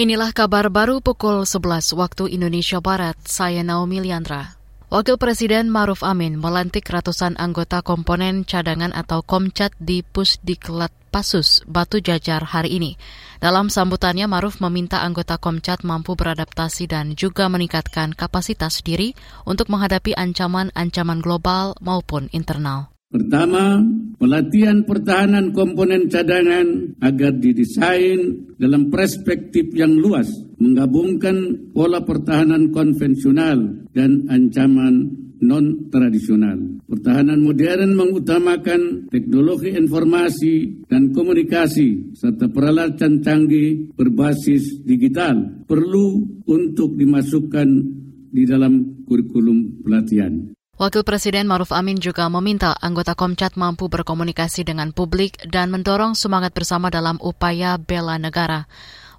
Inilah kabar baru pukul 11 waktu Indonesia Barat. Saya Naomi Liandra. Wakil Presiden Maruf Amin melantik ratusan anggota komponen cadangan atau Komcat di Pusdiklat Pasus, Batu Jajar hari ini. Dalam sambutannya, Maruf meminta anggota Komcat mampu beradaptasi dan juga meningkatkan kapasitas diri untuk menghadapi ancaman-ancaman global maupun internal. Pertama, pelatihan pertahanan komponen cadangan agar didesain dalam perspektif yang luas, menggabungkan pola pertahanan konvensional dan ancaman non-tradisional. Pertahanan modern mengutamakan teknologi informasi dan komunikasi serta peralatan canggih berbasis digital perlu untuk dimasukkan di dalam kurikulum pelatihan. Wakil Presiden Maruf Amin juga meminta anggota Komcat mampu berkomunikasi dengan publik dan mendorong semangat bersama dalam upaya bela negara.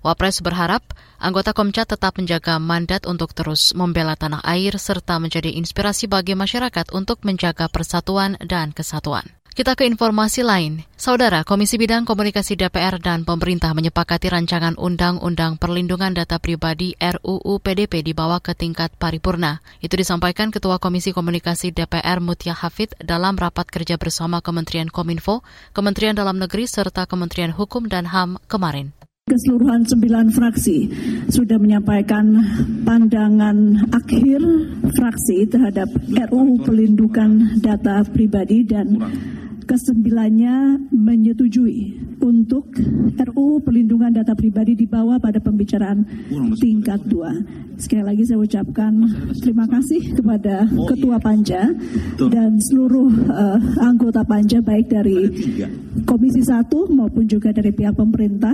Wapres berharap anggota Komcat tetap menjaga mandat untuk terus membela tanah air serta menjadi inspirasi bagi masyarakat untuk menjaga persatuan dan kesatuan. Kita ke informasi lain. Saudara, Komisi Bidang Komunikasi DPR dan pemerintah menyepakati rancangan Undang-Undang Perlindungan Data Pribadi RUU PDP dibawa ke tingkat paripurna. Itu disampaikan Ketua Komisi Komunikasi DPR Mutia Hafid dalam rapat kerja bersama Kementerian Kominfo, Kementerian Dalam Negeri, serta Kementerian Hukum dan HAM kemarin keseluruhan sembilan fraksi sudah menyampaikan pandangan akhir fraksi terhadap RUU pelindungan data pribadi dan kesembilannya menyetujui untuk RUU Perlindungan Data Pribadi dibawa pada pembicaraan tingkat dua. Sekali lagi saya ucapkan terima kasih kepada Ketua Panja dan seluruh uh, anggota Panja baik dari Komisi 1 maupun juga dari pihak pemerintah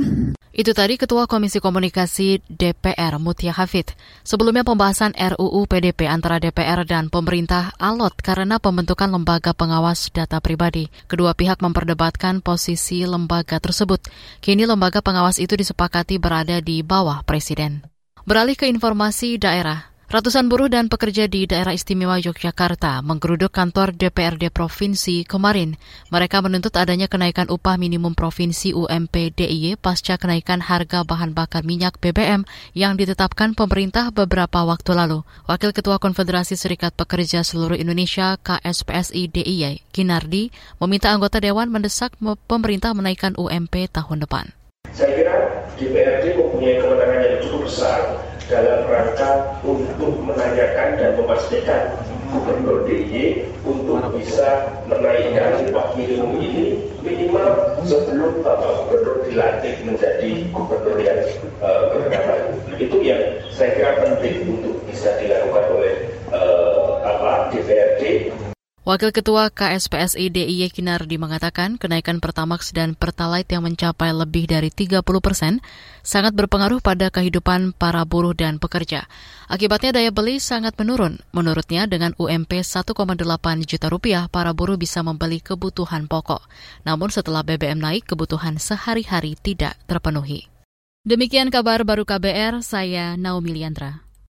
itu tadi Ketua Komisi Komunikasi DPR Mutia Hafid. Sebelumnya pembahasan RUU PDP antara DPR dan pemerintah alot karena pembentukan lembaga pengawas data pribadi. Kedua pihak memperdebatkan posisi lembaga tersebut. Kini lembaga pengawas itu disepakati berada di bawah Presiden. Beralih ke informasi daerah. Ratusan buruh dan pekerja di daerah istimewa Yogyakarta menggeruduk kantor DPRD Provinsi kemarin. Mereka menuntut adanya kenaikan upah minimum Provinsi UMP DIY pasca kenaikan harga bahan bakar minyak BBM yang ditetapkan pemerintah beberapa waktu lalu. Wakil Ketua Konfederasi Serikat Pekerja Seluruh Indonesia KSPSI DIY, Kinardi, meminta anggota Dewan mendesak pemerintah menaikkan UMP tahun depan. Saya kira DPRD mempunyai kewenangan yang cukup besar dalam rangka untuk menanyakan dan memastikan gubernur DIY untuk bisa menaikkan minimum ini minimal sebelum Bapak Gubernur dilantik menjadi gubernur yang uh, Itu yang saya kira penting untuk Wakil Ketua KSPSI DIY Kinardi mengatakan kenaikan Pertamax dan Pertalite yang mencapai lebih dari 30 persen sangat berpengaruh pada kehidupan para buruh dan pekerja. Akibatnya daya beli sangat menurun. Menurutnya dengan UMP 1,8 juta rupiah, para buruh bisa membeli kebutuhan pokok. Namun setelah BBM naik, kebutuhan sehari-hari tidak terpenuhi. Demikian kabar baru KBR, saya Naomi Liandra.